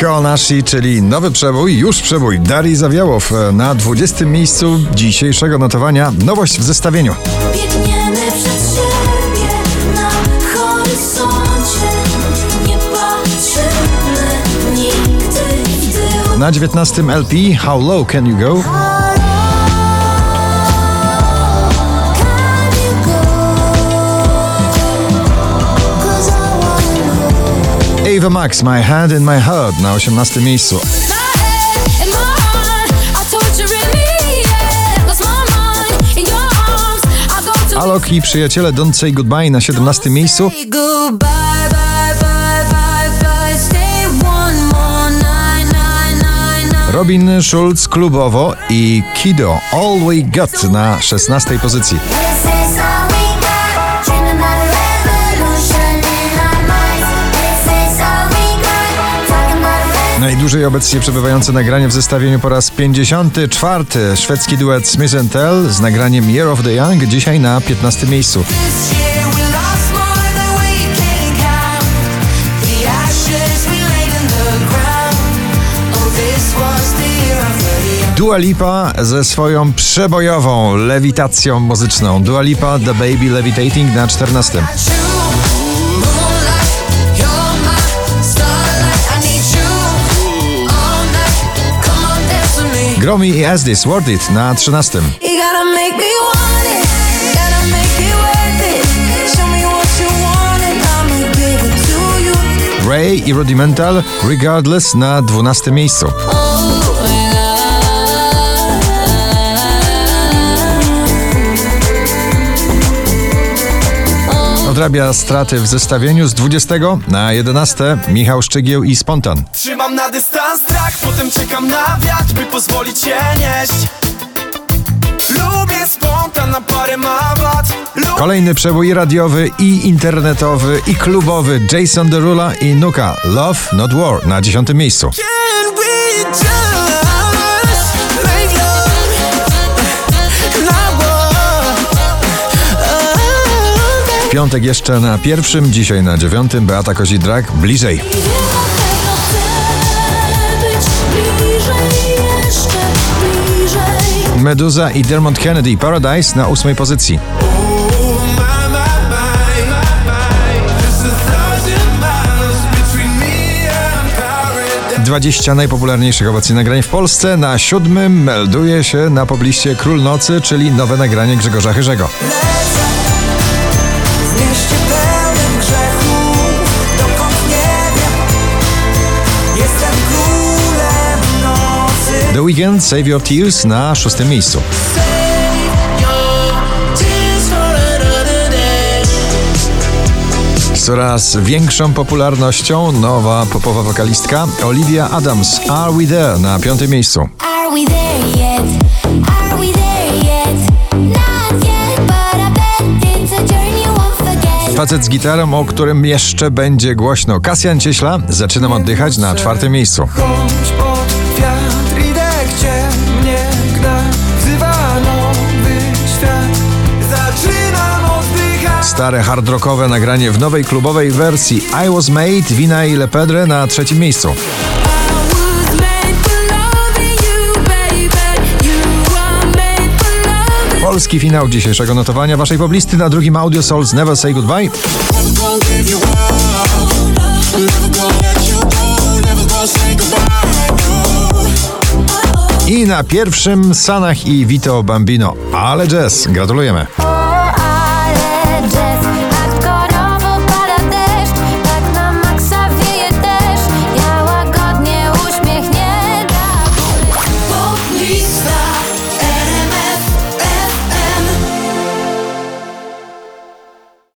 Konashi, czyli nowy przebój, już przebój Darii Zawiałow e, na 20. miejscu dzisiejszego notowania. Nowość w zestawieniu. Biegniemy przed siebie na horyzoncie Nie patrzymy nigdy w tył Na 19. LP How Low Can You Go? Ava Max My in My Heart na 18. miejscu. Alok i przyjaciele Don't Say Goodbye na 17. miejscu. Robin Schulz klubowo i Kido All We Got na 16. pozycji. Najdłużej obecnie przebywające nagranie w zestawieniu po raz 54. Szwedzki duet Smith Tell z nagraniem Year of the Young dzisiaj na 15. miejscu. Oh. Dua Lipa ze swoją przebojową lewitacją muzyczną. Dua Lipa The Baby Levitating na 14. Gromi i As This Worth It na 13. You gotta make me want it. Gotta make it worth it. Show me what you want and I'ma give it to you. Ray i Rudimental Regardless na 12. miejscu. Odrabia straty w zestawieniu z 20 na 11. Michał Szczygieł i Spontan. Trzymam na dystans strach, potem czekam na wiatr, by pozwolić się nieść Lubię spontan na parę mawat Kolejny przebój radiowy i internetowy i klubowy Jason Derulo i Nuka Love Not War na 10. miejscu. Piątek jeszcze na pierwszym, dzisiaj na dziewiątym Beata Kozidrak bliżej. Meduza i Dermot Kennedy Paradise na ósmej pozycji. My, my, my, my, my. Just a thousand miles between me and paradise 20 najpopularniejszych obecnie nagrań w Polsce. Na siódmym melduje się na pobliście Król Nocy, czyli nowe nagranie Grzegorza Chyrzego. W mieście pełnym grzechów, dokąd nie wiem Jestem królem nocy The Weeknd Save Your Tears na szóstym miejscu. Coraz większą popularnością nowa popowa wokalistka Olivia Adams Are We There na piątym miejscu. Facet z gitarą, o którym jeszcze będzie głośno. Kasjan Cieśla Zaczynam oddychać na czwartym miejscu. Chodź pod wiatr, idę gdzie mnie gna Wzywa nowy świat Zaczynam oddychać Stare hard rockowe nagranie w nowej klubowej wersji I Was Made Wina i Lepedre na trzecim miejscu. Polski finał dzisiejszego notowania waszej poblisty na drugim Audio Souls Never Say Goodbye. I na pierwszym Sanach i Vito Bambino. Ale jazz, gratulujemy.